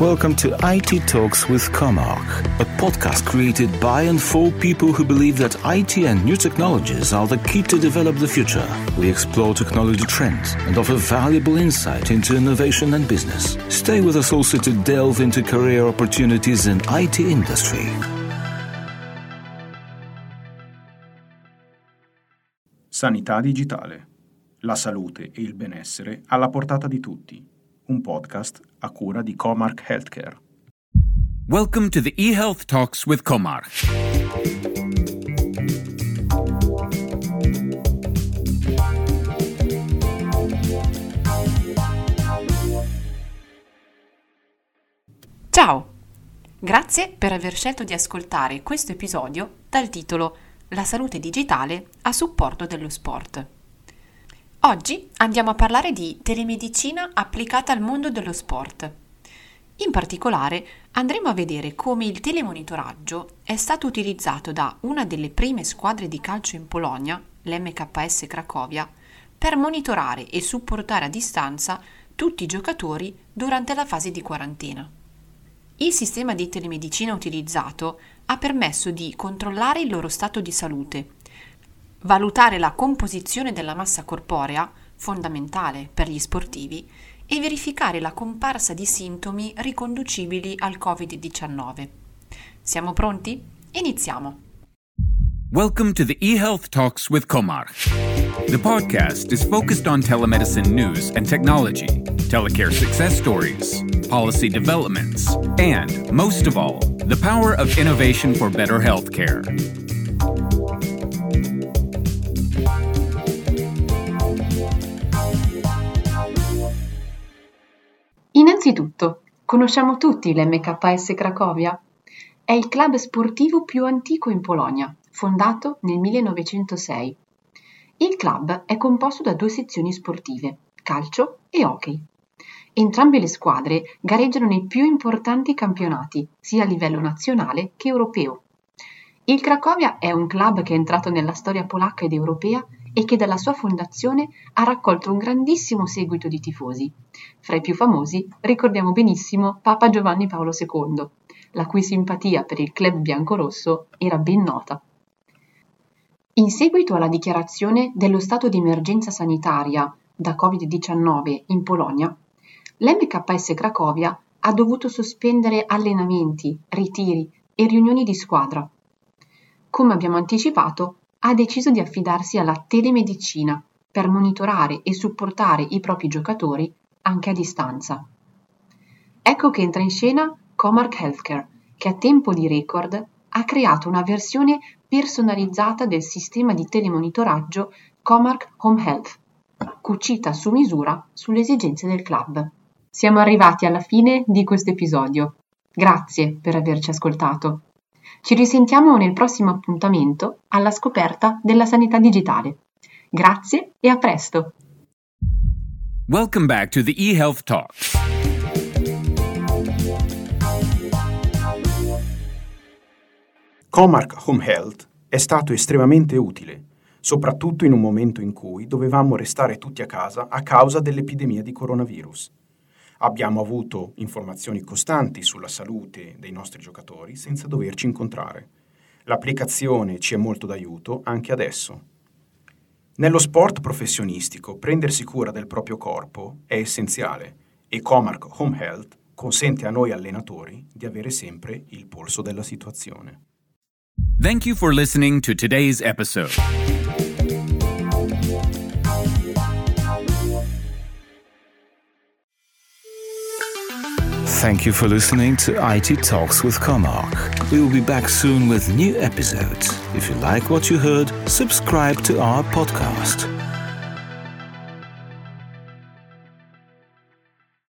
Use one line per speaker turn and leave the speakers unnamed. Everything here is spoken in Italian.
Welcome to IT Talks with Comarch, a podcast created by and for people who believe that IT and new technologies are the key to develop the future. We explore technology trends and offer valuable insight into innovation and business. Stay with us also to delve into career opportunities in IT industry.
Sanità digitale. La salute e il benessere alla portata di tutti un podcast a cura di Comarch Healthcare.
Welcome to the eHealth Talks with Comarch.
Ciao! Grazie per aver scelto di ascoltare questo episodio dal titolo La salute digitale a supporto dello sport. Oggi andiamo a parlare di telemedicina applicata al mondo dello sport. In particolare andremo a vedere come il telemonitoraggio è stato utilizzato da una delle prime squadre di calcio in Polonia, l'MKS Cracovia, per monitorare e supportare a distanza tutti i giocatori durante la fase di quarantena. Il sistema di telemedicina utilizzato ha permesso di controllare il loro stato di salute, valutare la composizione della massa corporea, fondamentale per gli sportivi, e verificare la comparsa di sintomi riconducibili al Covid-19. Siamo pronti? Iniziamo!
Welcome to the eHealth Talks with Komar. The podcast is focused on telemedicine news and technology, telecare success stories, policy developments, and, most of all, the power of innovation for better healthcare.
Innanzitutto, conosciamo tutti l'MKS Cracovia? È il club sportivo più antico in Polonia, fondato nel 1906. Il club è composto da due sezioni sportive, calcio e hockey. Entrambe le squadre gareggiano nei più importanti campionati, sia a livello nazionale che europeo. Il Cracovia è un club che è entrato nella storia polacca ed europea e che dalla sua fondazione ha raccolto un grandissimo seguito di tifosi. Fra i più famosi ricordiamo benissimo Papa Giovanni Paolo II, la cui simpatia per il club biancorosso era ben nota. In seguito alla dichiarazione dello stato di emergenza sanitaria da Covid-19 in Polonia, l'MKS Cracovia ha dovuto sospendere allenamenti, ritiri e riunioni di squadra. Come abbiamo anticipato, ha deciso di affidarsi alla telemedicina per monitorare e supportare i propri giocatori anche a distanza. Ecco che entra in scena Comarch Healthcare, che a tempo di record ha creato una versione personalizzata del sistema di telemonitoraggio Comarch Home Health, cucita su misura sulle esigenze del club. Siamo arrivati alla fine di questo episodio. Grazie per averci ascoltato. Ci risentiamo nel prossimo appuntamento alla scoperta della sanità digitale. Grazie e a presto.
Welcome back to the eHealth Talks.
Comarch Home Health è stato estremamente utile, soprattutto in un momento in cui dovevamo restare tutti a casa a causa dell'epidemia di coronavirus. Abbiamo avuto informazioni costanti sulla salute dei nostri giocatori senza doverci incontrare. L'applicazione ci è molto d'aiuto anche adesso. Nello sport professionistico prendersi cura del proprio corpo è essenziale e Comarch Home Health consente a noi allenatori di avere sempre il polso della situazione.
Thank you for listening to today's episode.
Thank you for listening to IT Talks with Comarch. We will be back soon with new episodes. If you like what you heard, subscribe to our podcast.